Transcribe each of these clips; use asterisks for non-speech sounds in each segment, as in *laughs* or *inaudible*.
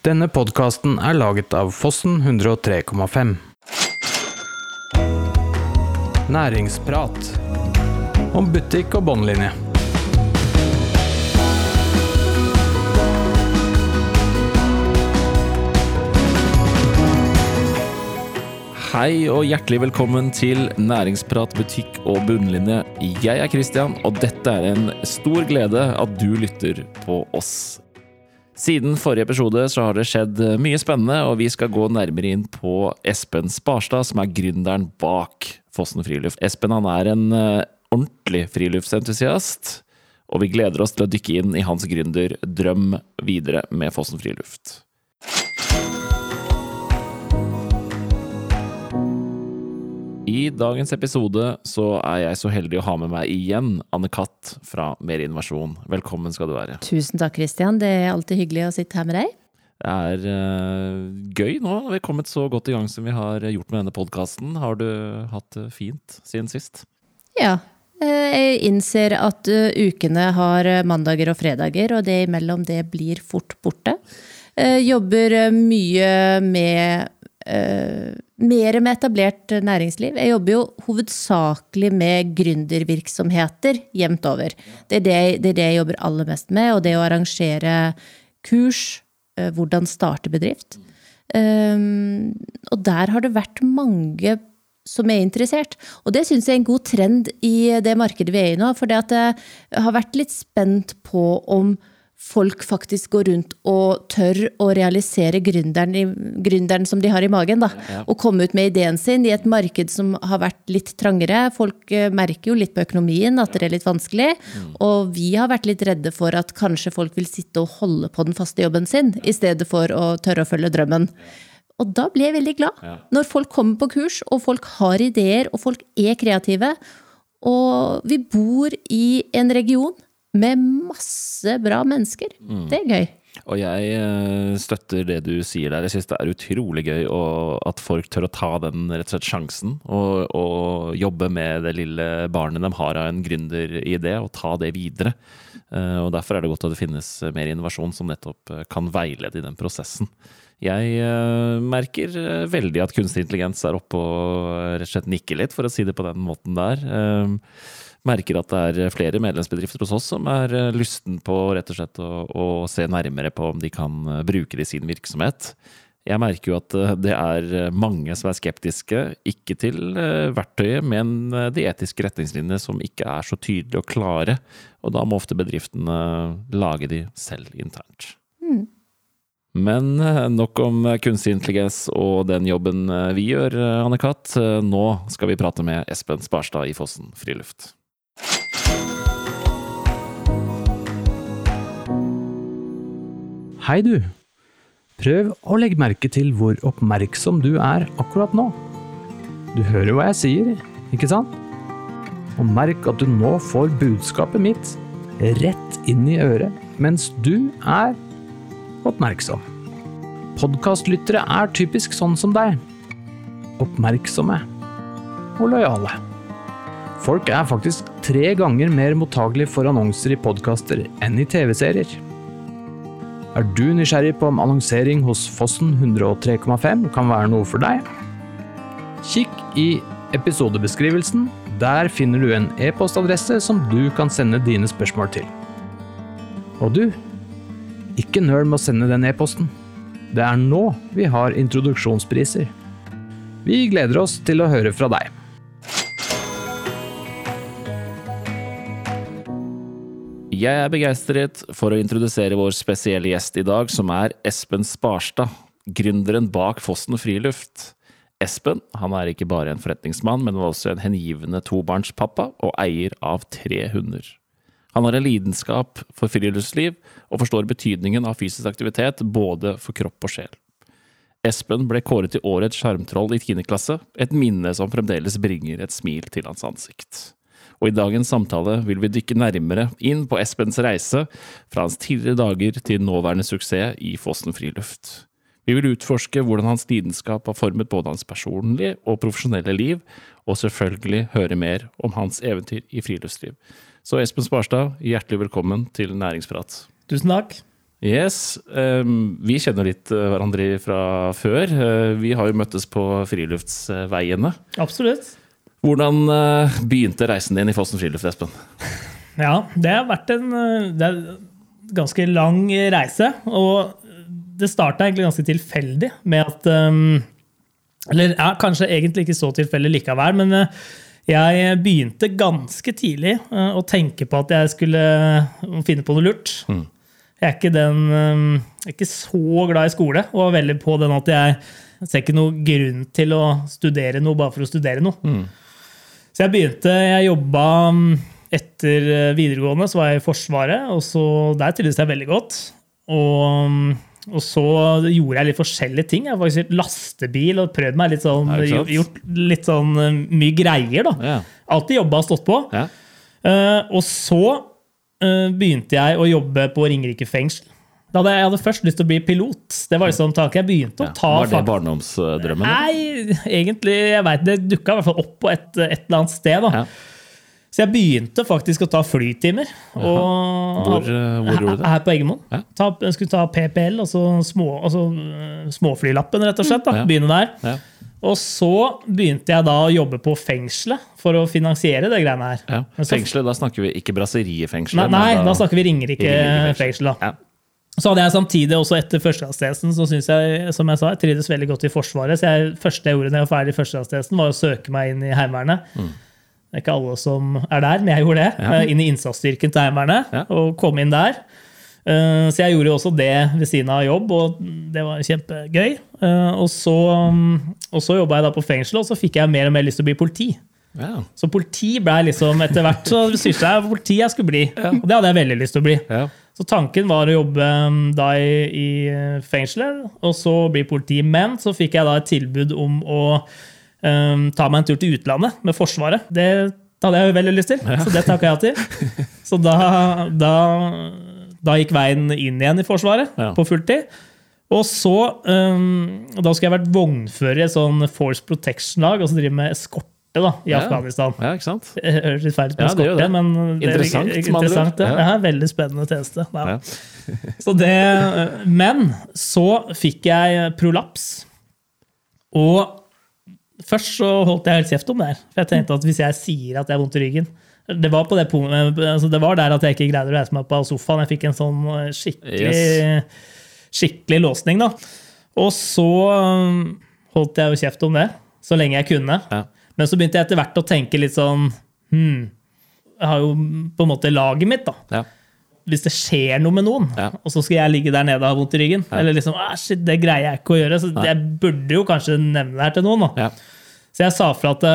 Denne podkasten er laget av Fossen 103,5. Næringsprat om butikk og båndlinje. Hei og hjertelig velkommen til Næringsprat butikk og bunnlinje. Jeg er Christian, og dette er en stor glede at du lytter på oss. Siden forrige episode så har det skjedd mye spennende, og vi skal gå nærmere inn på Espen Sparstad, som er gründeren bak Fossen friluft. Espen han er en eh, ordentlig friluftsentusiast, og vi gleder oss til å dykke inn i hans gründerdrøm videre med Fossen friluft. I dagens episode så er jeg så heldig å ha med meg igjen Anne Katt fra Mer innovasjon. Velkommen skal du være. Tusen takk, Christian. Det er alltid hyggelig å sitte her med deg. Det er uh, gøy nå. Vi har kommet så godt i gang som vi har gjort med denne podkasten. Har du hatt det fint siden sist? Ja. Eh, jeg innser at eh, ukene har mandager og fredager, og det imellom det blir fort borte. Jeg Jobber mye med uh, mer med etablert næringsliv. Jeg jobber jo hovedsakelig med gründervirksomheter jevnt over. Det er det, det er det, jeg jobber aller mest med, og det å arrangere kurs, uh, hvordan starte bedrift. Um, og der har det vært mange som er interessert. Og det syns jeg er en god trend i det markedet vi er i nå. For det at jeg har vært litt spent på om folk faktisk går rundt og tør å realisere gründeren, gründeren som de har i magen. Da. Ja. Og komme ut med ideen sin i et marked som har vært litt trangere. Folk eh, merker jo litt på økonomien at det er litt vanskelig. Mm. Og vi har vært litt redde for at kanskje folk vil sitte og holde på den faste jobben sin, i stedet for å tørre å følge drømmen. Og da blir jeg veldig glad. Ja. Når folk kommer på kurs, og folk har ideer, og folk er kreative. Og vi bor i en region med masse bra mennesker. Mm. Det er gøy. Og jeg eh, støtter det du sier der. Jeg syns det er utrolig gøy at folk tør å ta den rett og slett sjansen. Og, og jobbe med det lille barnet de har av en gründeridé, og ta det videre. Eh, og Derfor er det godt at det finnes mer innovasjon som nettopp eh, kan veilede i den prosessen. Jeg merker veldig at kunstig intelligens er oppe og rett og slett nikker litt, for å si det på den måten der merker at det er flere medlemsbedrifter hos oss som er eh, lysten på rett og slett å, å se nærmere på om de kan eh, bruke det i sin virksomhet. Jeg merker jo at eh, det er mange som er skeptiske, ikke til verktøyet, men de etiske retningslinjene som ikke er så tydelige og klare. Og da må ofte bedriftene lage de selv internt. Mm. Men nok om kunstig intelligens og den jobben vi gjør, Anne Katt. Nå skal vi prate med Espen Sparstad i Fossen friluft. Hei, du. Prøv å legge merke til hvor oppmerksom du er akkurat nå. Du hører hva jeg sier, ikke sant? Og merk at du nå får budskapet mitt rett inn i øret mens du er oppmerksom. Podkastlyttere er typisk sånn som deg. Oppmerksomme og lojale. Folk er faktisk tre ganger mer mottagelige for annonser i podkaster enn i TV-serier. Er du nysgjerrig på om annonsering hos Fossen 103,5 kan være noe for deg? Kikk i episodebeskrivelsen. Der finner du en e-postadresse som du kan sende dine spørsmål til. Og du, ikke nøl med å sende den e-posten. Det er nå vi har introduksjonspriser. Vi gleder oss til å høre fra deg. Jeg er begeistret for å introdusere vår spesielle gjest i dag, som er Espen Sparstad, gründeren bak Fossen friluft. Espen han er ikke bare en forretningsmann, men også en hengivende tobarnspappa og eier av tre hunder. Han har en lidenskap for friluftsliv og forstår betydningen av fysisk aktivitet både for kropp og sjel. Espen ble kåret til årets sjarmtroll i tiende klasse, et minne som fremdeles bringer et smil til hans ansikt og i dagens samtale vil vi dykke nærmere inn på Espens reise fra hans tidligere dager til nåværende suksess i Fossen friluft. Vi vil utforske hvordan hans lidenskap har formet både hans personlige og profesjonelle liv, og selvfølgelig høre mer om hans eventyr i friluftsliv. Så Espen Sparstad, hjertelig velkommen til Næringsprat. Tusen takk. Yes. ehm, vi kjenner litt eh, hverandre fra før. Eh, vi har jo møttes på friluftsveiene. Absolutt. Hvordan eh, begynte reisen din i Fossen friluft, Espen? Ja, det har vært en eh, en ganske lang reise. Og det starta egentlig ganske tilfeldig med at um, Eller ja, kanskje egentlig ikke så tilfeldig likevel, men eh, jeg begynte ganske tidlig eh, å tenke på at jeg skulle eh, finne på noe lurt. Jeg er ikke, den, um, er ikke så glad i skole, og var veldig på den at jeg ser ikke noe grunn til å studere noe bare for å studere noe. Så jeg begynte, jeg jobba um, etter eh, videregående, så var jeg i Forsvaret, og så der trivdes jeg veldig godt. Og, um, og så gjorde jeg litt forskjellige ting. Jeg har faktisk gjort lastebil og prøvd meg litt sånn, gjort litt sånn eh, mye greier, da. Ja. Alltid jobba og stått på. Ja. Uh, og så uh, begynte jeg å jobbe på Ringerike fengsel. Da hadde jeg, hadde først lyst til å bli pilot. Det var liksom taket. Jeg begynte å ta Var det barndomsdrømmen? Nei, egentlig, jeg vet, det dukka i hvert fall opp på et, et eller annet sted. da. Ja. Så jeg begynte faktisk å ta flytimer. Og, Hvor, eh, gjorde du det? Her på Eggemoen. Ja. Jeg skulle ta PPL, altså, små, altså eh, småflylappen, rett og slett. da, Ja. Begynne der. Ja. Og så begynte jeg da å jobbe på fengselet for å finansiere det greiene her. Ja. Fengselet, da snakker vi ikke brasseriefengselet. Nei, nei, da snakker vi Ringerike fengsel. da. Ja. Så hadde jeg samtidig, også etter førstegangstjenesten, så syns jeg som jeg sa, jeg trivdes veldig godt i Forsvaret. Så jeg, første jeg gjorde når jeg var ferdig i førstegangstjenesten, var å søke meg inn i Heimevernet. Det er ikke alle som er der, men jeg gjorde det. Ja. Eh, Inn i innsatsstyrken til Heimevernet, Ja. og kom inn der. Eh, Så jeg gjorde jo også det ved siden av jobb, og det var kjempegøy. Eh, Og så, mm, og så jobba jeg da på fengsel, og så fikk jeg mer og mer lyst til å bli politi. Ja. Så politi ble liksom etter hvert så syntes jeg politi jeg skulle bli. Og det hadde jeg veldig lyst til å bli. Ja. Så tanken var å jobbe um, da i, i fengselet, og så bli politi. Men så fikk jeg da et tilbud om å um, ta meg en tur til utlandet med Forsvaret. Det hadde jeg jo veldig lyst til, så det takka jeg til. Så da, da, da gikk veien inn igjen i Forsvaret Ja. på fulltid. Og så, um, Da skulle jeg vært vognfører i et sånn Force Protection-lag, og så drive med eskorte da, i Ja. Afghanistan. ja, ikke sant? Det høres litt feil ut med Ja, skorte, men det er Interessant, ord. interessant det. Ja. det er en veldig spennende tjeneste. Ja. *laughs* Så det, men så fikk jeg prolaps. Og først så holdt jeg helt kjeft om det her. For jeg tenkte at hvis jeg sier at jeg har vondt i ryggen Det var på det punktet, altså det var der at jeg ikke greide å reise meg på sofaen. Jeg fikk en sånn skikkelig, skikkelig, skikkelig låsning, da. Og så um, holdt jeg jo kjeft om det så lenge jeg kunne. Ja. Men så begynte jeg etter hvert å tenke litt sånn hmm, Jeg har jo på en måte laget mitt, da Ja. hvis det skjer noe med noen, Ja. og så skal jeg ligge der nede og ha vondt i ryggen Eller liksom, ah, shit, det greier jeg ikke å gjøre. Så jeg burde jo kanskje nevne det her til noen. Da. Ja. Så jeg sa fra til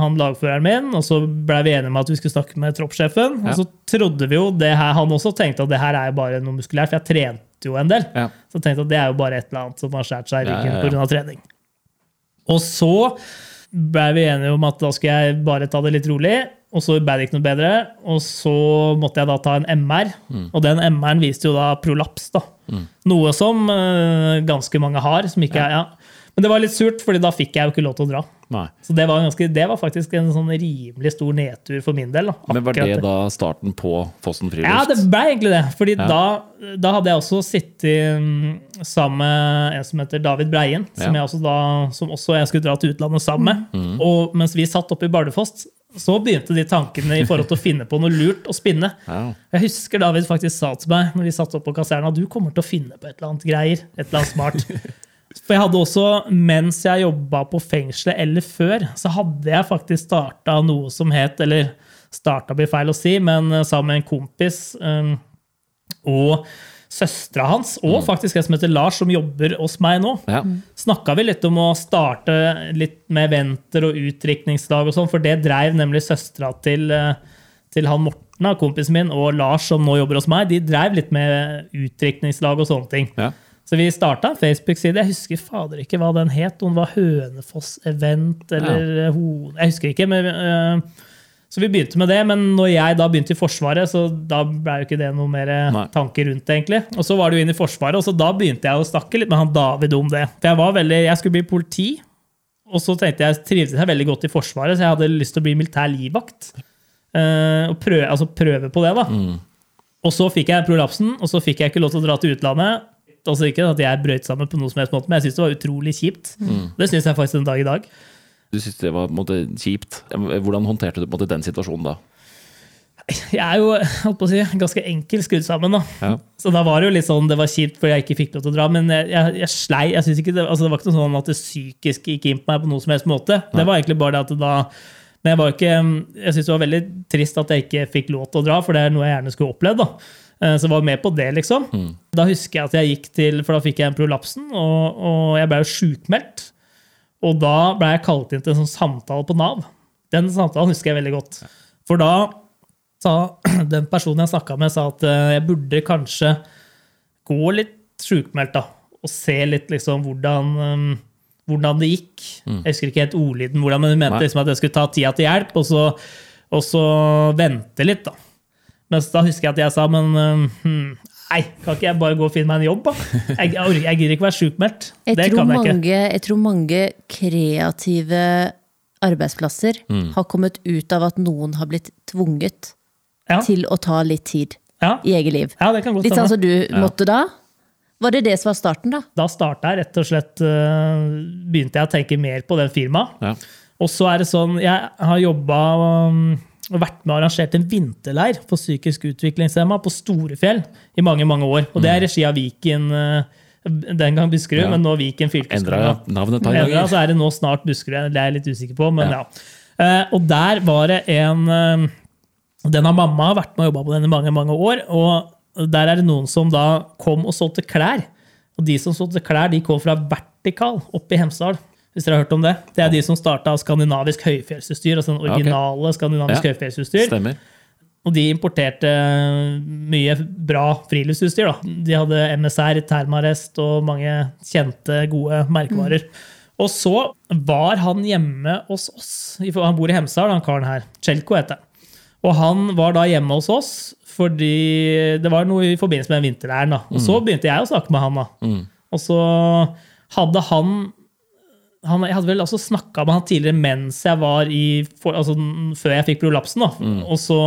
han lagføreren min, og så blei vi enige om at vi skulle snakke med troppssjefen. Ja. Og så trodde vi jo det her, Han også tenkte at det her er jo bare noe muskulært, for jeg trente jo en del. Ja. Så jeg tenkte at det er jo bare et eller annet som har skåret seg i Ja, ryggen ja, ja. av trening. Og så blei vi enige om at da skulle jeg bare ta det litt rolig. Og så ble det ikke noe bedre. Og så måtte jeg da ta en MR. Mm. Og den MR-en viste jo da prolaps. da. Noe som uh, ganske mange har. som ikke er, ja. Men det var litt surt, fordi da fikk jeg jo ikke lov til å dra. Nei. Så det var, ganske, det var faktisk en sånn rimelig stor nedtur for min del. Men var det da starten på Fossen friluft? ja, det ble egentlig det. Fordi Ja. da, da hadde jeg også sittet mm, sammen med en som heter David Breien, som, Ja. Mm. jeg også da, som også jeg skulle dra til utlandet sammen med. Og mens vi satt oppe i Bardufoss, så begynte de tankene i forhold til å finne på noe lurt å spinne. *laughs* Ja. Jeg husker David faktisk sa til meg når vi satt opp på kaserna du kommer til å finne på et eller annet greier. et eller annet smart. For jeg hadde også, Mens jeg jobba på fengselet eller før, så hadde jeg faktisk starta noe som het Eller starta blir feil å si, men eh, sammen med en kompis um, og søstera hans, og faktisk en som heter Lars, som jobber hos meg nå, Ja. snakka vi litt om å starte litt med eventer og utdrikningslag og sånn, for det dreiv nemlig søstera til, eh, til han Morten, kompisen min, og Lars, som nå jobber hos meg, de dreiv litt med utdrikningslag og sånne ting. Ja. Så vi starta en Facebook-side. Jeg husker fader ikke hva den het. Om det var Hønefoss Event eller Ho... Jeg husker ikke. men... uh, så vi begynte med det, men når jeg da begynte i Forsvaret, så da ble jo ikke det noe mer Nei. tanker rundt det, egentlig. Og så var det jo inn i Forsvaret, og så da begynte jeg å snakke litt med han David om det. For jeg var veldig, jeg skulle bli politi, og så tenkte jeg trivdes jeg veldig godt i Forsvaret, så jeg hadde lyst til å bli militær livvakt. Uh, og prøve, altså prøve på det, da. Og så fikk jeg prolapsen, og så fikk jeg ikke lov til å dra til utlandet. Altså ikke at jeg brøt sammen på noe som helst måte, men jeg syns det var utrolig kjipt. Det syns jeg faktisk den dag i dag. Du syns det var måte, kjipt. Hvordan håndterte du måte, den situasjonen da? Jeg er jo holdt på å si, ganske enkel skrudd sammen. da. Ja. Så da var det jo litt sånn, det var kjipt fordi jeg ikke fikk lov til å dra. Men jeg, jeg, jeg slei, jeg synes ikke det, altså det var ikke noe sånn at det psykisk gikk inn på meg på noe som helst måte. Det var egentlig bare det at det da Men jeg var ikke, jeg syns det var veldig trist at jeg ikke fikk lov til å dra, for det er noe jeg gjerne skulle opplevd. da. Eh, Så var med på det, liksom. Da husker jeg at jeg gikk til For da fikk jeg en prolapsen, og, og jeg ble jo sjukmeldt. Og da ble jeg kalt inn til en sånn samtale på Nav. Den samtalen husker jeg veldig godt. For da sa *clears throat* den personen jeg snakka med, sa at eh, jeg burde kanskje gå litt sjukmeldt, da. Og se litt liksom hvordan, um, hvordan det gikk. Jeg husker ikke helt ordlyden, hvordan, men hun mente liksom at jeg skulle ta tida til hjelp, og så, og så vente litt, da. Mens da husker jeg at jeg sa, men um, hmm, nei, kan ikke jeg bare gå og finne meg en jobb, da? Jeg, jeg, jeg gidder ikke være sjukmeldt. Jeg, Det tror kan jeg ikke. mange, jeg tror mange kreative arbeidsplasser Mm. har kommet ut av at noen har blitt tvunget Ja, til å ta litt tid ja, i eget liv. ja, det kan godt Litt sånn som du måtte da. Var det det som var starten, da? Da starta jeg rett og slett øh, Begynte jeg å tenke mer på den firmaet. Ja. Og så er det sånn, Jeg har jobba um, vært med og arrangert en vinterleir for psykisk utviklingshemma på Storefjell i mange mange år. Og det er regi av Viken, øh, den gang Buskerud, Ja. men nå Viken Endra fylkeskommune. navnet et par Endra, så er det nå snart Buskerud. Det er jeg litt usikker på, men ja. Ja. Eh, og der var det en eh, Den har mamma vært med og jobba på den i mange mange år. Og der er det noen som da kom og solgte klær. Og de som solgte klær, de kom fra Vertikal oppe i Hemsedal. Hvis dere har hørt om det. Det er de som starta skandinavisk høyfjellsutstyr. altså den originale originale skandinavisk Ja. høyfjellsutstyr. Stemmer. Og de importerte mye bra friluftsutstyr. Da. De hadde MSR, Termarest og mange kjente, gode merkevarer. Og så var han hjemme hos oss. Han bor i Hemsedal, han karen her. Chelko heter han. Og han var da hjemme hos oss fordi det var noe i forbindelse med vinterleiren. Og så begynte jeg å snakke med han. da. Og så hadde han han, jeg hadde vel også snakka med han tidligere mens jeg var i for, altså, Før jeg fikk prolapsen. da. Og så,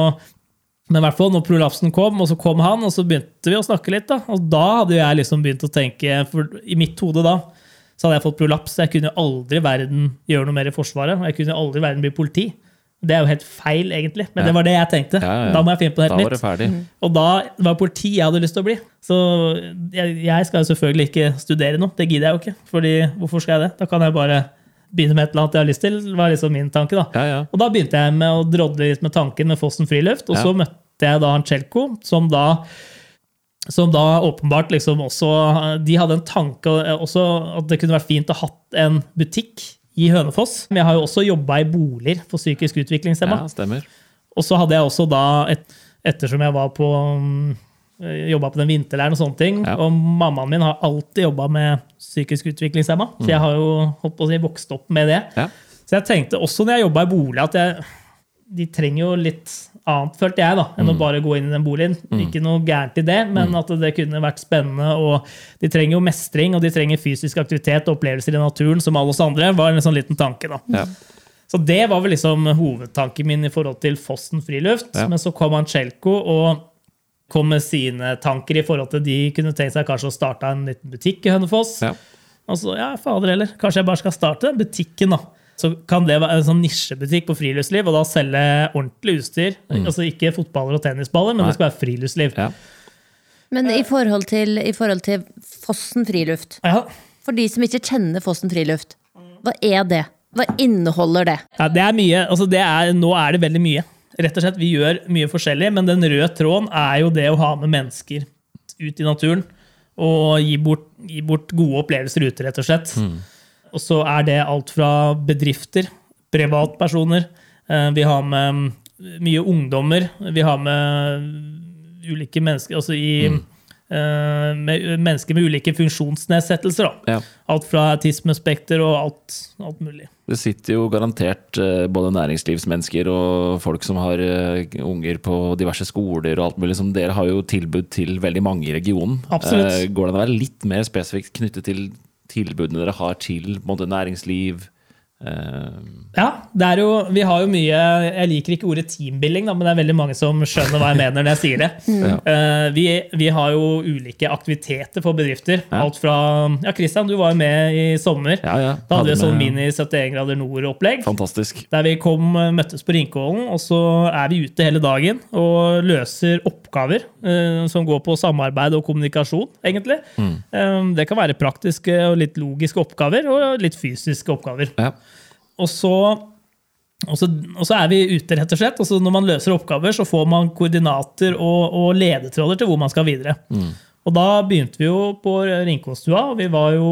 men i hvert fall når prolapsen kom, og så kom han, og så begynte vi å snakke litt. da. Og da hadde jeg liksom begynt å tenke For i mitt hode da så hadde jeg fått prolaps. Jeg kunne aldri i verden gjøre noe mer i Forsvaret. Og jeg kunne aldri i verden bli politi. Det er jo helt feil, egentlig. Men det var det jeg tenkte. Ja, ja. Da må jeg finne på noe Da helt var det nytt. ferdig. Og da var politi jeg hadde lyst til å bli. Så jeg, jeg skal jo selvfølgelig ikke studere noe. Det gidder jeg jo ikke. Fordi hvorfor skal jeg det? Da kan jeg bare begynne med et eller annet jeg har lyst til. Var liksom min tanke da. Ja, ja. Og da begynte jeg med å drodle litt med tanken med Fossen friluft. Og Ja. så møtte jeg da han Chelko, som da som da åpenbart liksom også De hadde en tanke også at det kunne vært fint å ha hatt en butikk i Hønefoss. Men jeg har jo også jobba i boliger for psykisk utviklingshemma. ja, stemmer. Og så hadde jeg også da, et, ettersom jeg var på mm, jobba på den vinterleiren og sånne ting, Ja. og mammaen min har alltid jobba med psykisk utviklingshemma, så jeg har jo holdt på å si, vokst opp med det. Ja. Så jeg tenkte også når jeg jobba i bolig, at jeg, de trenger jo litt annet, følte jeg, da, enn å bare gå inn i den boligen. Ikke noe gærent i det, men at det kunne vært spennende. og De trenger jo mestring, og de trenger fysisk aktivitet og opplevelser i naturen, som alle oss andre. var en sånn liten tanke da. Ja. Så det var vel liksom hovedtanken min i forhold til Fossen friluft. Ja. Men så kom Ancelco og kom med sine tanker i forhold til de kunne tenkt seg kanskje å starte en liten butikk i Hønefoss. Ja. Og så, ja, fader heller, kanskje jeg bare skal starte den butikken, da. Så kan det være en sånn nisjebutikk på friluftsliv, og da selge ordentlig utstyr. Altså ikke fotballer og tennisballer, men Nei. det skal være friluftsliv. Ja. Men i forhold til, i forhold til Fossen friluft, Ja. for de som ikke kjenner Fossen friluft, hva er det? Hva inneholder det? Ja, det er mye. Altså det er, nå er det veldig mye. Rett og slett, Vi gjør mye forskjellig, men den røde tråden er jo det å ha med mennesker ut i naturen. Og gi bort, gi bort gode opplevelser ute, rett og slett. Og så er det alt fra bedrifter, privatpersoner. eh, Vi har med mm, mye ungdommer. Vi har med ulike mennesker altså i, eh, med mennesker med ulike funksjonsnedsettelser. Ja. Alt fra autismespekter og alt, alt mulig. Det sitter jo garantert eh, både næringslivsmennesker og folk som har unger på diverse skoler og alt mulig. Som dere har jo tilbud til veldig mange i regionen. Absolutt. Eh, Går det an å være litt mer spesifikt knyttet til tilbudene dere har til både næringsliv, Ja, det jo, vi har jo mye Jeg liker ikke ordet teambuilding, da, men det er veldig mange som skjønner hva jeg mener når jeg sier det. *laughs* Ja. Eh, vi, vi har jo ulike aktiviteter for bedrifter. Ja. Alt fra Ja, Christian, du var jo med i sommer. ja, ja. Da hadde vi sånn mini 71 grader nord-opplegg. Fantastisk. Der vi kom, møttes på Ringkollen, og så er vi ute hele dagen og løser oppgaver uh, som går på samarbeid og kommunikasjon, egentlig. Mm. Eh, det kan være praktiske og litt logiske oppgaver, og litt fysiske oppgaver. Ja. Og så, og, så, og så er vi ute, rett og slett. Og så når man løser oppgaver, så får man koordinater og, og ledetråder til hvor man skal videre. Og da begynte vi jo på Ringkolstua, og vi var jo,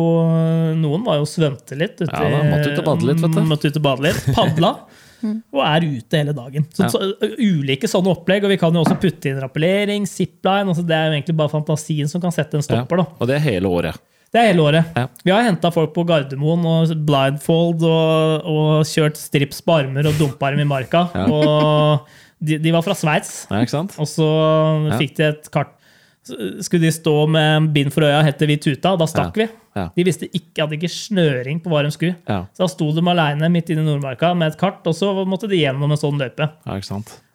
noen var jo svømte litt. Ute, Ja, da måtte ut og bade litt, vet du. Måtte ut og bade litt. Padla. *laughs* Og er ute hele dagen. Så, Ja. så, ulike sånne opplegg. Og vi kan jo også putte inn rappellering, zipline. Altså det er jo egentlig bare fantasien som kan sette en stopper. da. Og det er hele året. Det er hele året. Ja. Vi har henta folk på Gardermoen og blindfold og, og kjørt strips på armer og dumpa dem i marka. Og de, de var fra Sveits, Ja, og så fikk de et kart. Skulle de stå med bind for øya, hette vi tuta, og da stakk Ja. vi. De visste ikke, hadde ikke snøring på hva de skulle. Ja. Så da sto de aleine midt inne i Nordmarka med et kart, og så måtte de gjennom en sånn løype. ja?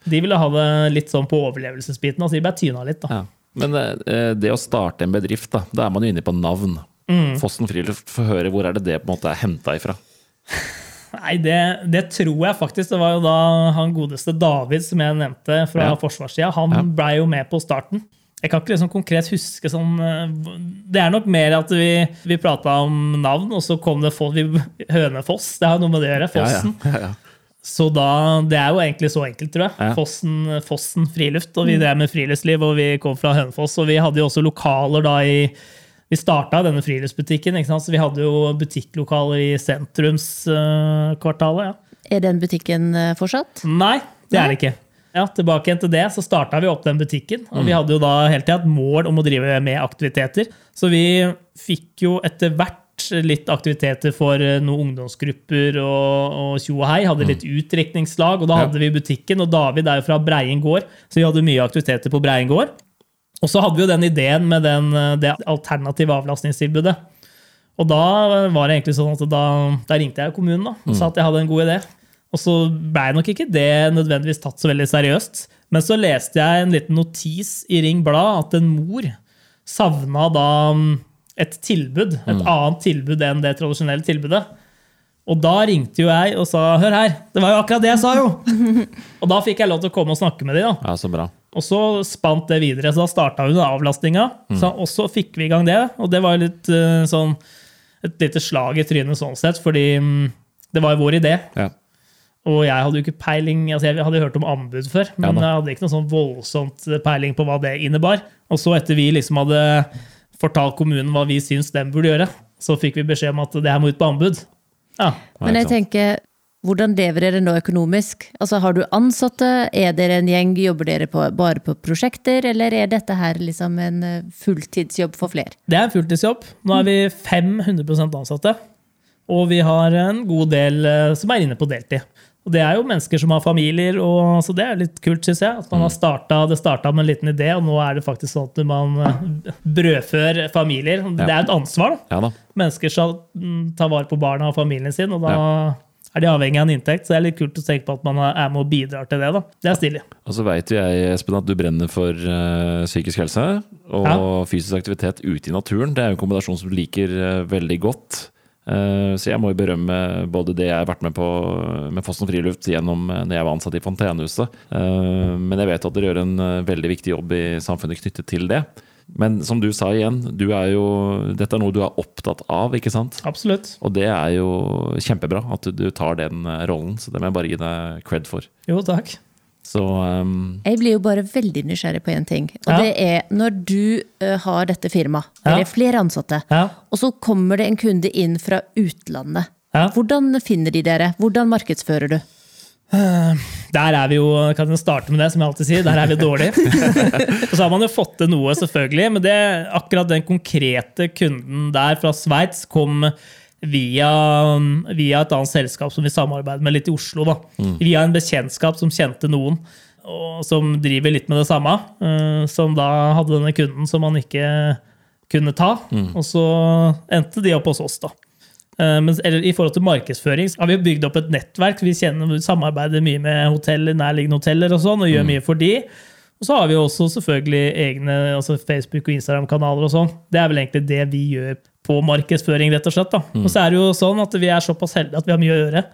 De ville ha det litt sånn på overlevelsesbiten, så de ble tyna litt. da. Ja. Men eh, det å starte en bedrift, da, da er man jo inne på navn. Mm. Fossen Friluft, få høre hvor er det det på en måte er henta ifra? *laughs* Nei, det, det tror jeg faktisk. Det var jo da han godeste David som jeg nevnte fra Ja. forsvarssida. Han Ja. blei jo med på starten. Jeg kan ikke liksom konkret huske sånn eh, Det er nok mer at vi, vi prata om navn, og så kom det Hønefoss. Det har noe med det å gjøre. Fossen. Ja, ja. *laughs* Så da, Det er jo egentlig så enkelt, tror jeg. Ja. Fossen, Fossen friluft. Og vi drev med friluftsliv, og vi kom fra Hønefoss. Og vi hadde jo også lokaler da i Vi starta denne friluftsbutikken, ikke sant? så vi hadde jo butikklokaler i sentrumskvartalet. ja. Er den butikken eh, fortsatt? Nei, det er det ikke. Ja, Tilbake igjen til det, så starta vi opp den butikken. Og vi hadde jo da hele tida et mål om å drive med aktiviteter. Så vi fikk jo etter hvert litt aktiviteter for eh, noen ungdomsgrupper og, tjo og hei. Hadde litt utdrikningslag, og da Ja. hadde vi butikken. Og David er jo fra Breien gård, så vi hadde mye aktiviteter på Breien gård. Og så hadde vi jo den ideen med den, eh, det alternative avlastningstilbudet. Og da var det egentlig sånn at da, da ringte jeg kommunen da, og sa at jeg hadde en god idé. Og så ble nok ikke det nødvendigvis tatt så veldig seriøst. Men så leste jeg en liten notis i Ring Blad at en mor savna da mm, et tilbud. Et annet tilbud enn det tradisjonelle tilbudet. Og da ringte jo jeg og sa hør her, det var jo akkurat det jeg sa, jo! *laughs* og da fikk jeg lov til å komme og snakke med de, da. ja, så bra. Og så spant det videre. Så da starta vi med mm. Så, og så fikk vi i gang det. Og det var jo litt eh, sånn et lite slag i trynet sånn sett, fordi mm, det var jo vår idé. Ja. Og jeg hadde jo ikke peiling, altså jeg hadde hørt om anbud før, men ja, jeg hadde ikke noe sånn voldsomt peiling på hva det innebar. Og så etter vi liksom hadde fortalt kommunen hva vi syns den burde gjøre, så fikk vi beskjed om at det her må ut på anbud. Ja. Men jeg tenker, hvordan lever dere nå økonomisk? Altså, Har du ansatte? Er dere en gjeng? Jobber dere på, bare på prosjekter? Eller er dette her liksom en eh, fulltidsjobb for flere? Det er en fulltidsjobb. Nå er vi 500% ansatte. Og vi har en god del eh, som er inne på deltid. Og det er jo mennesker som har familier, og, så det er litt kult, syns jeg. At man har startet, det starta med en liten idé, og nå er det faktisk sånn at man eh, brødfør familier. Det er et ansvar. da. Ja da. Mennesker skal mm, ta vare på barna og familien sin, og da er de avhengig av en inntekt. Så det er litt kult å tenke på at man er med og bidrar til det. da. Det er stilig. Og så veit jeg, Espen, at du brenner for uh, psykisk helse og Ja. fysisk aktivitet ute i naturen. Det er jo en kombinasjon som du liker uh, veldig godt. Eh, så jeg må jo berømme både det jeg har vært med på med Fossen friluft gjennom eh, når jeg var ansatt i Fontenehuset. Eh, men jeg vet at dere gjør en veldig viktig jobb i samfunnet knyttet til det. Men som du sa igjen, du er jo, dette er noe du er opptatt av, ikke sant? Absolutt. Og det er jo kjempebra at du, tar den rollen, så det må jeg bare gi deg cred for. Jo, takk. Så um, Jeg blir jo bare veldig nysgjerrig på én ting. Og Ja. det er når du uh, har dette firmaet, Ja. det er flere ansatte, Ja. og så kommer det en kunde inn fra utlandet. Ja. Hvordan finner de dere? Hvordan markedsfører du? Der er vi jo, kan jeg starte med det, som jeg alltid sier, der er vi dårlige. *laughs* og så har man jo fått til noe, selvfølgelig, men det, akkurat den konkrete kunden der fra Sveits kom via, via et annet selskap som vi samarbeider med litt i Oslo. Da. Via en bekjentskap som kjente noen, og som driver litt med det samme. eh, Som da hadde denne kunden som man ikke kunne ta. Og så endte de opp hos oss, da. Eh, Men eller, i forhold til markedsføring så har vi bygd opp et nettverk. Vi kjenner, samarbeider mye med hoteller, nærliggende hoteller og sånn, og gjør mye for de. Og så har vi også selvfølgelig egne altså Facebook- og Instagram-kanaler. og sånn. Det er vel egentlig det vi gjør på markedsføring, rett og slett. da. Og så er det jo sånn at vi er såpass heldige at vi har mye å gjøre.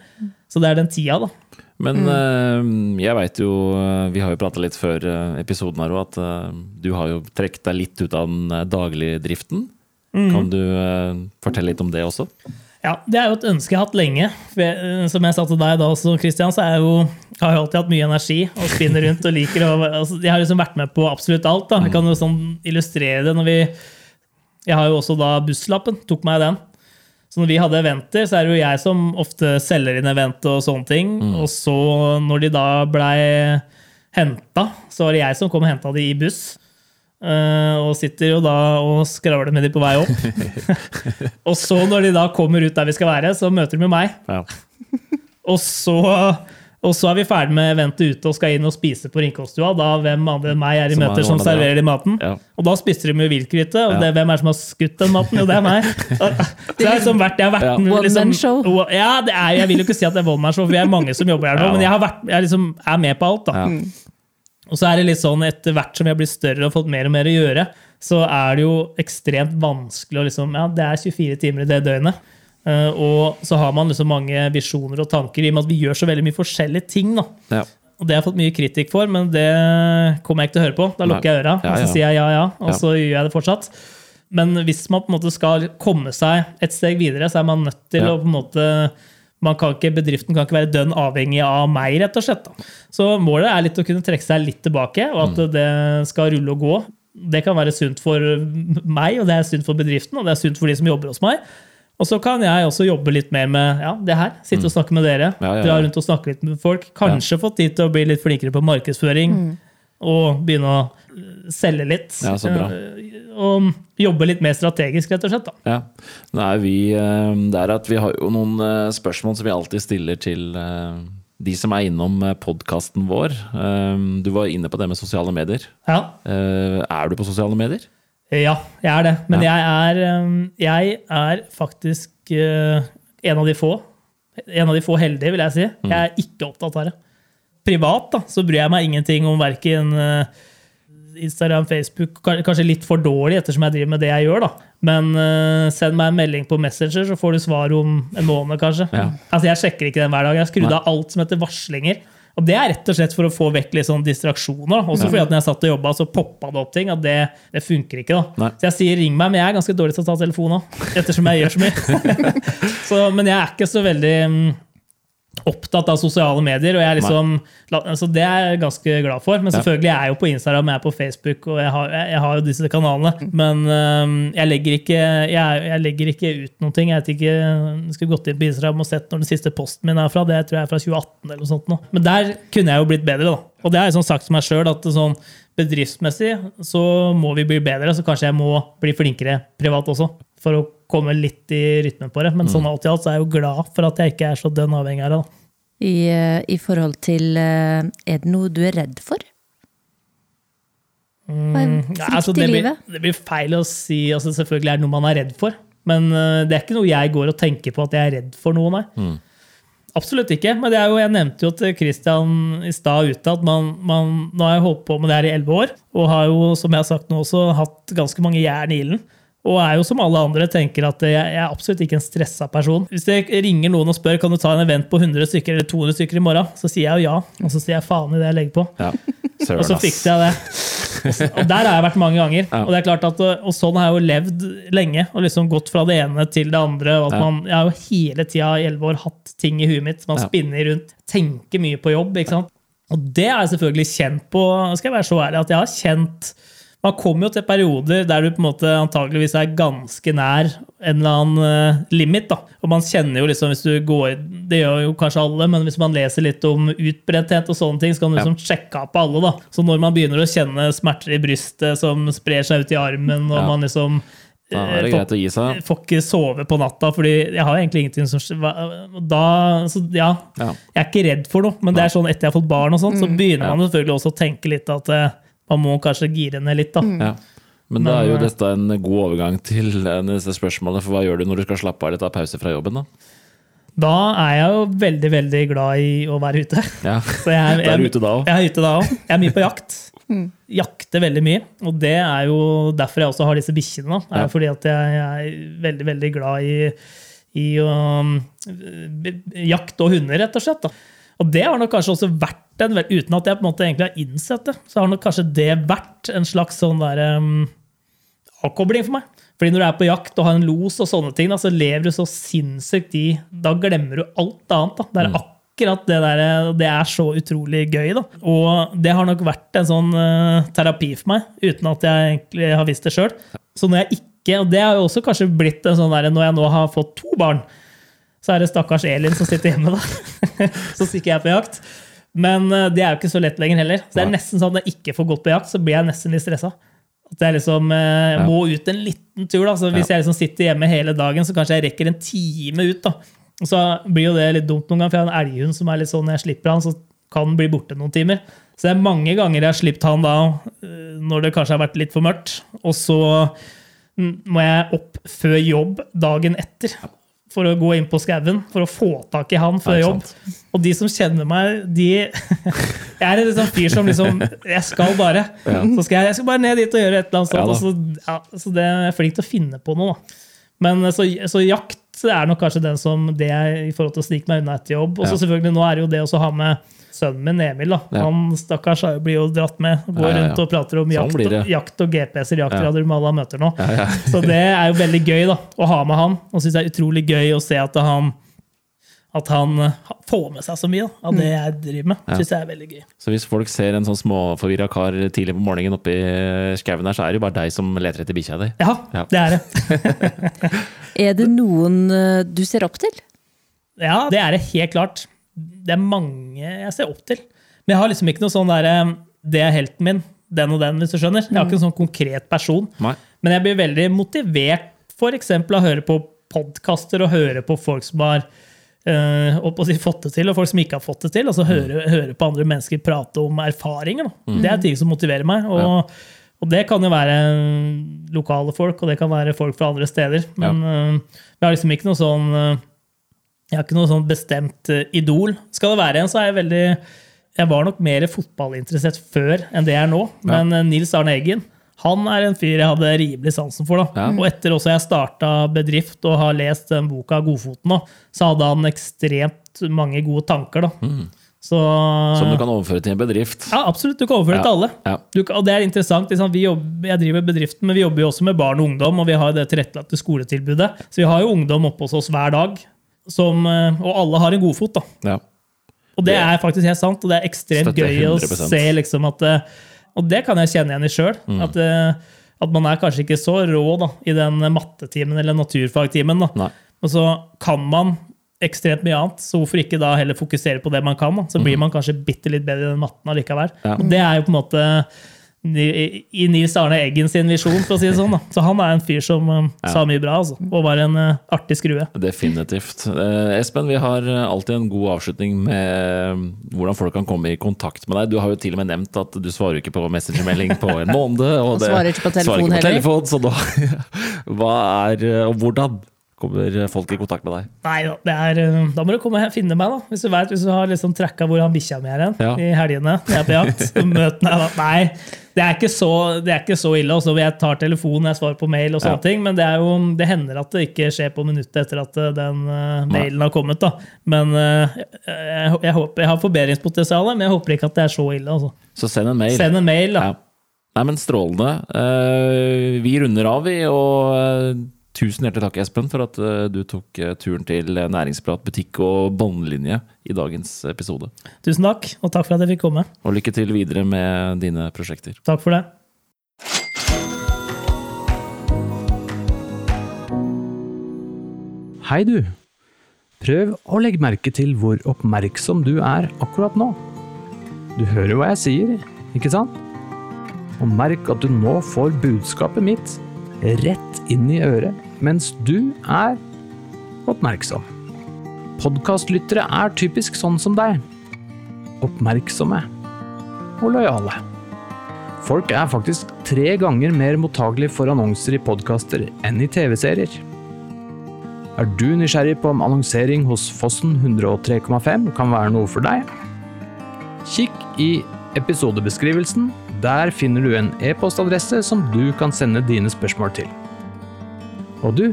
Så det er den tida, da. Men eh, jeg veit jo, eh, vi har jo prata litt før eh, episoden her òg, at du har jo trukket deg litt ut av den daglige driften. Kan du fortelle litt om det også? Ja, Det er jo et ønske jeg har hatt lenge. For jeg, som jeg sa til deg da også, Christian, så er jeg jo, har jeg alltid hatt mye energi og spinner rundt og liker å altså, Jeg har liksom vært med på absolutt alt. da. Jeg kan jo sånn illustrere det når vi Jeg har jo også da busslappen. Tok meg den. Så når vi hadde eventer, så er det jo jeg som ofte selger inn event og sånne ting. Og så, når de da blei henta, så var det jeg som kom og henta de i buss. Uh, og sitter jo da og skravler med de på vei opp. *laughs* og så, når de da kommer ut der vi skal være, så møter de jo meg. Ja. Og så, og så er vi ferdig med eventet ute og skal inn og spise på Ringkolstua. Da hvem andre enn meg er i Som møter møter som serverer de maten. Ja. Og da spiser de jo viltgryte. Og det, hvem er det som har skutt den maten? Jo, det er meg. *laughs* Så jeg har liksom vært, jeg har vært Ja. liksom, man show. Ja, det er, jeg vil jo ikke si at det er one man show, for vi er mange som jobber her nå. Ja. Men jeg, har vært, jeg liksom er med på alt. da. Ja. Og så er det litt sånn etter hvert som jeg blir større og fått mer og mer å gjøre, så er det jo ekstremt vanskelig å liksom Ja, det er 24 timer i det døgnet. Eh, og så har man liksom mange visjoner og tanker i og med at vi gjør så veldig mye forskjellige ting. da. Ja. Og det har jeg fått mye kritikk for, men det kommer jeg ikke til å høre på. Da lukker jeg øra, Ja, og så sier jeg ja, ja, og så gjør jeg det fortsatt. Men hvis man på en måte skal komme seg et steg videre, så er man nødt til å på en måte man kan ikke, Bedriften kan ikke være dønn avhengig av meg, rett og slett. Da. Så målet er litt å kunne trekke seg litt tilbake, og at det skal rulle og gå. Det kan være sunt for meg, og det er sunt for bedriften, og det er sunt for de som jobber hos meg. Og så kan jeg også jobbe litt mer med ja, det her. Sitte og snakke med dere. Ja, ja, ja. Dra rundt og snakke litt med folk. Kanskje få tid til å bli litt flinkere på markedsføring. Og begynne å eh, selge litt. Ja, så bra. Eh, Og jobbe litt mer strategisk, rett og slett. Da. Ja. Nå er vi eh, der at vi har jo noen spørsmål som vi alltid stiller til de som er innom podkasten vår. Du var inne på det med sosiale medier. Ja. Er du på sosiale medier? Ja, jeg er det. Men jeg, er, um, jeg er faktisk uh, en av de få. En av de få heldige, vil jeg si. Jeg er ikke opptatt av det. Privat da, så bryr jeg meg ingenting om verken uh, Instagram, Facebook Kanskje litt for dårlig ettersom jeg driver med det jeg gjør. da. Men uh, send meg en melding på Messenger, så får du svar om en måned, kanskje. Ja. Altså, Jeg sjekker ikke den hver dag. Jeg har skrudd av alt som heter varslinger. Og det er rett og slett for å få vekk litt sånn distraksjoner. Også fordi at når jeg satt og jobba, så poppa det opp ting. at det, det funker ikke. da. Nei. Så jeg sier ring meg, men jeg er ganske dårlig til å ta telefonen òg. Ettersom jeg gjør så mye. *laughs* *laughs* så, men jeg er ikke så veldig mm, opptatt av sosiale medier. og jeg er liksom, altså Det er jeg ganske glad for. Men selvfølgelig jeg er jeg jo på Instagram jeg er på Facebook, og jeg har, jeg, har jo disse kanalene. Men øhm, jeg, legger ikke, jeg, jeg legger ikke ut noen ting. Jeg vet ikke, jeg skulle gått inn på Instagram og sett når den siste posten min er fra. Det tror jeg er fra 2018. eller noe sånt nå. Men der kunne jeg jo blitt bedre. da. Og det har jeg sånn sagt til meg sjøl at sånn bedriftsmessig så må vi bli bedre. Så kanskje jeg må bli flinkere privat også. For å komme litt i rytmen på det. Men sånn alt i alt så er jeg jo glad for at jeg ikke er så dønn avhengig av det. da. I, eh, I forhold til eh, Er det noe du er redd for? Hva er Ja, frykt altså, i det, blir, det blir feil å si altså, Selvfølgelig er det noe man er redd for. Men øh, det er ikke noe jeg går og tenker på at jeg er redd for noe, nei. Absolutt ikke. Men det er jo, jeg nevnte jo til Christian i stad ute at man, man, nå har jeg holdt på med det her i elleve år, og har jo, som jeg har sagt nå, også hatt ganske mange jern i ilden. Og er jo som alle andre tenker at jeg, jeg er absolutt ikke en stressa person. Hvis jeg ringer noen og spør kan du ta en event på 100 stykker eller 200 stykker i morgen, så sier jeg jo ja. Og så sier jeg faen i det jeg legger på. Ja. Og så fikser jeg det. Og der har jeg vært mange ganger. Ja. Og det er klart at, og sånn har jeg jo levd lenge. Og liksom gått fra det ene til det andre. Og at man, jeg har jo hele tida i elleve år hatt ting i huet mitt. Man Ja. spinner rundt, tenker mye på jobb. ikke sant? Og det har jeg selvfølgelig kjent på. skal jeg være så ærlig, at jeg har kjent man kommer jo til perioder der du på en måte antakeligvis er ganske nær en eller annen eh, limit. da. Og man kjenner jo liksom, hvis du går, Det gjør jo kanskje alle, men hvis man leser litt om utbrenthet, og sånne ting, så kan du liksom sjekke av på alle. da. Så når man begynner å kjenne smerter i brystet som sprer seg ut i armen, og Ja. man liksom Da er det eh, greit å gi seg. får ikke sove på natta, fordi jeg har egentlig ingenting som da, så ja, Ja. Jeg er ikke redd for noe, men det er sånn etter jeg har fått barn, og sånt, så begynner Ja. man selvfølgelig også å tenke litt at eh, man må kanskje gire ned litt. da. Ja. Men da er jo eh, dette en god overgang til eh, neste spørsmålet, for hva gjør du når du skal slappe av eller ta pause fra jobben, da? Da er jeg jo veldig veldig glad i å være ute. Ja, *laughs* Så jeg, er du ute da også? Jeg er ute da òg. Jeg er mye på jakt. *laughs* Jakter veldig mye. Og det er jo derfor jeg også har disse bikkjene. da. Er Ja. fordi at jeg, jeg er veldig, veldig glad i, i um, jakt og hunder, rett og slett. da. Og det har nok kanskje også vært en, uten at jeg på en måte egentlig har innsett det, så har nok kanskje det vært en slags sånn der, um, avkobling for meg. Fordi når du er på jakt og har en los og sånne ting, da, så lever du så sinnssykt i Da glemmer du alt annet. Da. Det er akkurat det der, det er så utrolig gøy. Da. Og det har nok vært en sånn uh, terapi for meg, uten at jeg egentlig har visst det sjøl. Så når jeg ikke, og det har jo også kanskje blitt en sånn der, når jeg nå har fått to barn, så er det stakkars Elin som sitter hjemme, da. *laughs* så stikker jeg på jakt. Men eh, det er jo ikke så lett lenger heller. Så det er nesten sånn at jeg ikke får gått på jakt, så blir jeg nesten litt stressa. At jeg liksom eh, må ut en liten tur. da, så Hvis jeg liksom sitter hjemme hele dagen, så kanskje jeg rekker en time ut. da. Og så blir jo det litt dumt noen ganger, for jeg har en elghund som er litt sånn når jeg slipper han, så kan han bli borte noen timer. Så det er mange ganger jeg har sluppet han da, eh, når det kanskje har vært litt for mørkt. Og så må jeg opp før jobb dagen etter for å gå inn på skauen for å få tak i han før jobb. Og de som kjenner meg, de *laughs* Jeg er en sånn fyr som liksom Jeg skal bare. Ja. Så skal jeg, jeg skal bare ned dit og gjøre et eller annet sånt. Ja og så, ja, så det er flink til å finne på noe, da. Men så, så jakt er nok kanskje den som det er i forhold til å snike meg unna etter jobb. Og så Ja. selvfølgelig nå er det jo det å ha med sønnen min Emil. da. Ja. Han stakkars blir jo dratt med. Går Ja, ja, ja. rundt og prater om Sånn jakt, blir og, jakt og GPS-er, jaktradioer med alle han møter nå. Ja, ja. Så det er jo veldig gøy da, å ha med han. Og syns det er utrolig gøy å se at han, at han eh, får med seg så mye da, av det jeg driver med. Ja. Synes jeg er veldig gøy. Så hvis folk ser en sånn småforvirra kar tidlig på morgenen oppe i skauen her, så er det jo bare deg som leter etter bikkja di. Ja, Ja. det er det. *laughs* Er det noen eh, du ser opp til? Ja, det er det helt klart. Det er mange jeg ser opp til. Men jeg har liksom ikke noe sånn derre Det er helten min, den og den, hvis du skjønner. Jeg har ikke en sånn konkret person. Nei. Men jeg blir veldig motivert for eksempel av å høre på podkaster og høre på folk som har eh, holdt å si, fått det til, og folk som ikke har fått det til. Altså høre, høre på andre mennesker prate om erfaringer. Mm. Det er ting som motiverer meg. Og, og det kan jo være lokale folk, og det kan være folk fra andre steder. Men eh, jeg har liksom ikke noe sånn eh, Jeg har ikke noe sånn bestemt eh, idol. Skal det være en, så er jeg veldig Jeg var nok mer fotballinteressert før enn det jeg er nå. Men eh, Nils Arne Eggen han er en fyr jeg hadde rimelig sansen for. da. Ja. Og etter også jeg starta bedrift og har lest den boka Godfoten, da, så hadde han ekstremt mange gode tanker. da. Så, Som du kan overføre til en bedrift. ja, absolutt. Du kan overføre Ja. til alle. Ja. Du, og det er interessant. Liksom, vi jobber, jeg driver bedriften, men vi jobber jo også med barn og ungdom, og vi har det tilrettelagte skoletilbudet. Så vi har jo ungdom oppe hos oss hver dag, som, eh, og alle har en godfot. da. Ja. Og det er faktisk helt sant, og det er ekstremt gøy å 100%. se liksom at eh, Og det kan jeg kjenne igjen i sjøl. Mm. At, eh, at man er kanskje ikke så rå da, i den mattetimen eller naturfagtimen. Og så kan man ekstremt mye annet, så hvorfor ikke da heller fokusere på det man kan? da? Så blir man kanskje bitte litt bedre i den matten allikevel. Mm. Ja. Og det er jo på en måte i i Nils Arne Eggen sin visjon, for å si det sånn. da. Så han er en fyr som ja. sa mye bra, altså. Og var en uh, artig skrue. Definitivt. Uh, Espen, vi har alltid en god avslutning med hvordan folk kan komme i kontakt med deg. Du har jo til og med nevnt at du svarer ikke på messengermelding på en måned. Og Og svarer ikke på telefon ikke på heller. telefon, så da, *laughs* hva er, og hvordan kommer folk i kontakt med deg? Nei da, det er, eh, da må du komme og finne meg, da. Hvis du vet, hvis du har liksom tracka hvor han bikkja mi er hen Ja. i helgene. når Jeg er på jakt. så meg da. Nei, det er ikke så, det er ikke så ille. Også. Jeg tar telefonen, jeg svarer på mail og sånne Ja. ting. Men det, er jo, det hender at det ikke skjer på minuttet etter at eh, den uh, mailen har kommet. da. Men uh, jeg, jeg, håper, jeg har forbedringspotensial, men jeg håper ikke at det er så ille. altså. Så send en mail. Send en mail, da. Ja. Nei, men strålende. Uh, vi runder av, vi. Og tusen hjertelig takk, Espen, for at eh, du tok eh, turen til Næringsprat butikk og båndlinje i dagens episode. Tusen takk, og takk for at jeg fikk komme. Og lykke til videre med dine prosjekter. Takk for det. Hei du! Prøv å legge merke til hvor oppmerksom du er akkurat nå. Du hører hva jeg sier, ikke sant? Og merk at du nå får budskapet mitt rett inn i øret mens du er oppmerksom. Podkastlyttere er typisk sånn som deg. Oppmerksomme og lojale. Folk er faktisk tre ganger mer mottagelig for annonser i podkaster enn i TV-serier. Er du nysgjerrig på om annonsering hos Fossen 103,5 kan være noe for deg? Kikk i episodebeskrivelsen. Der finner du en e-postadresse som du kan sende dine spørsmål til. Og du,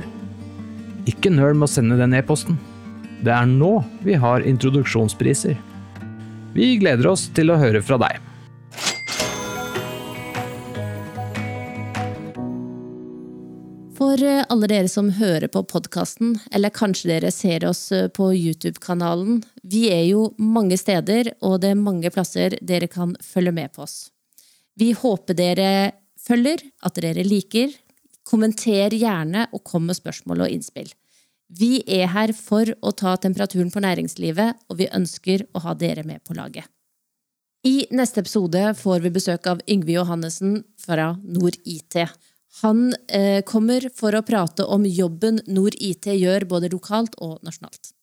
ikke nøl med å sende den e-posten. Det er nå vi har introduksjonspriser. Vi gleder oss til å høre fra deg. For eh, alle dere som hører på podkasten, eller kanskje dere ser oss eh, på YouTube-kanalen, vi er jo mange steder, og det er mange plasser dere kan følge med på oss. Vi håper dere følger, at dere liker. Kommenter gjerne og kom med spørsmål og innspill. Vi er her for å ta temperaturen på næringslivet, og vi ønsker å ha dere med på laget. I neste episode får vi besøk av Yngve Johannessen fra Nord IT. Han eh, kommer for å prate om jobben Nord IT gjør både lokalt og nasjonalt.